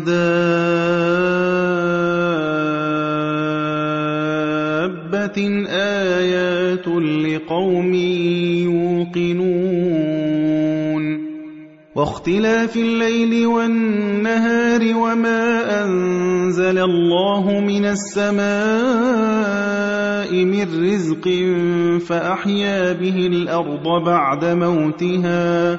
دابة آيات لقوم يوقنون واختلاف الليل والنهار وما أنزل الله من السماء من رزق فأحيا به الأرض بعد موتها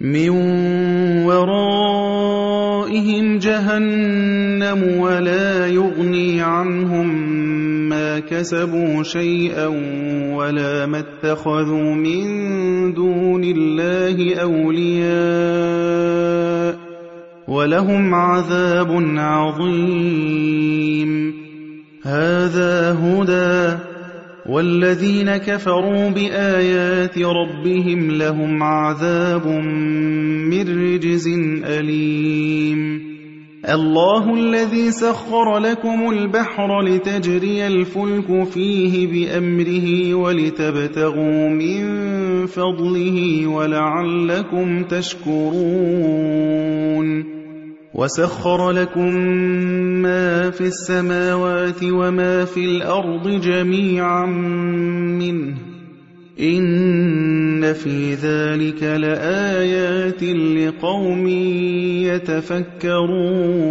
من ورائهم جهنم ولا يغني عنهم ما كسبوا شيئا ولا ما اتخذوا من دون الله أولياء ولهم عذاب عظيم. هذا هدى والذين كفروا بآيات ربهم لهم عذاب من رجز أليم. الله الذي سخر لكم البحر لتجري الفلك فيه بأمره ولتبتغوا من فضله ولعلكم تشكرون. وسخر لكم ما في السماوات وما في الأرض جميعا منه إن في ذلك لآيات لقوم يتفكرون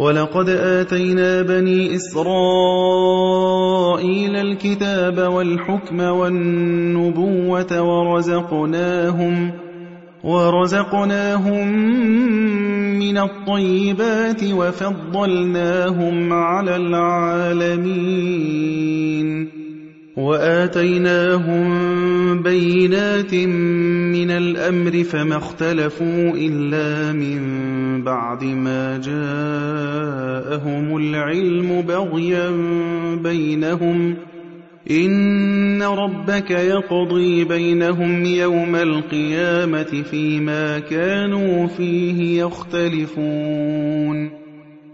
ولقد آتينا بني إسرائيل الكتاب والحكم والنبوة ورزقناهم ورزقناهم من الطيبات وفضلناهم على العالمين وآتيناهم بينات من الأمر فما اختلفوا إلا من بعد ما جاءهم العلم بغيا بينهم. إن ربك يقضي بينهم يوم القيامة فيما كانوا فيه يختلفون.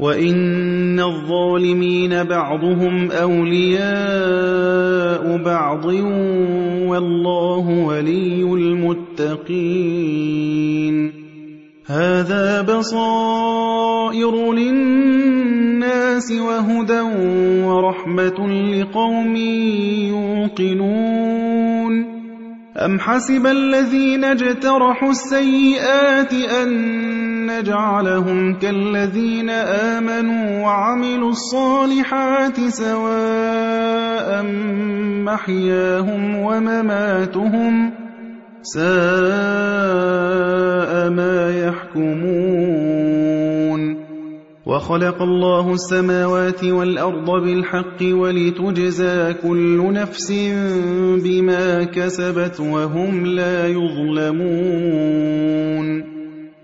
وإن الظالمين بعضهم أولياء بعض والله ولي المتقين هذا بصائر للناس وهدى ورحمة لقوم يوقنون أم حسب الذين اجترحوا السيئات أن نجعلهم كالذين آمنوا وعملوا الصالحات سواء محياهم ومماتهم ساء ما يحكمون وخلق الله السماوات والأرض بالحق ولتجزى كل نفس بما كسبت وهم لا يظلمون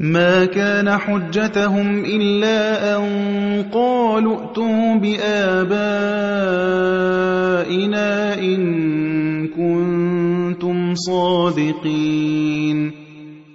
ما كان حجتهم إلا أن قالوا ائتوا بآبائنا إن كنتم صادقين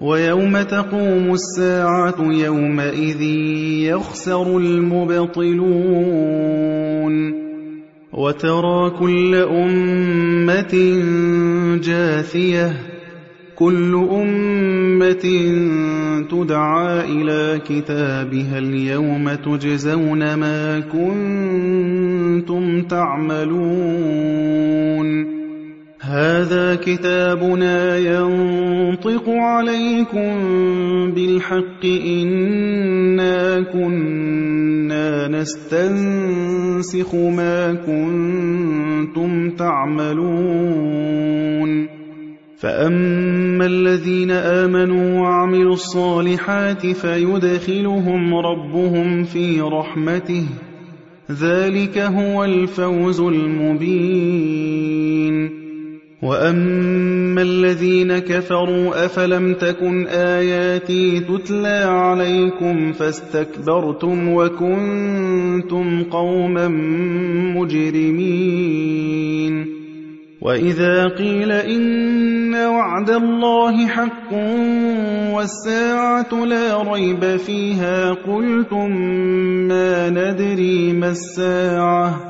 ويوم تقوم الساعة يومئذ يخسر المبطلون وترى كل أمة جاثية كل أمة تدعى إلى كتابها اليوم تجزون ما كنتم تعملون هذا كتابنا ينطق عليكم بالحق إنا كنا نستنسخ ما كنتم تعملون. فأما الذين آمنوا وعملوا الصالحات فيدخلهم ربهم في رحمته. ذلك هو الفوز المبين. وأما الذين كفروا أفلم تكن آياتي تتلى عليكم فاستكبرتم وكنتم قوما مجرمين وإذا قيل إن وعد الله حق والساعة لا ريب فيها قلتم ما ندري ما الساعة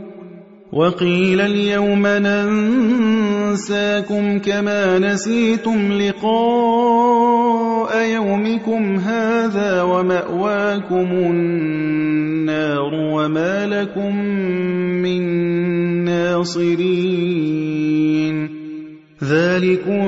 وقيل اليوم ننساكم كما نسيتم لقاء يومكم هذا ومأواكم النار وما لكم من ناصرين. ذلكم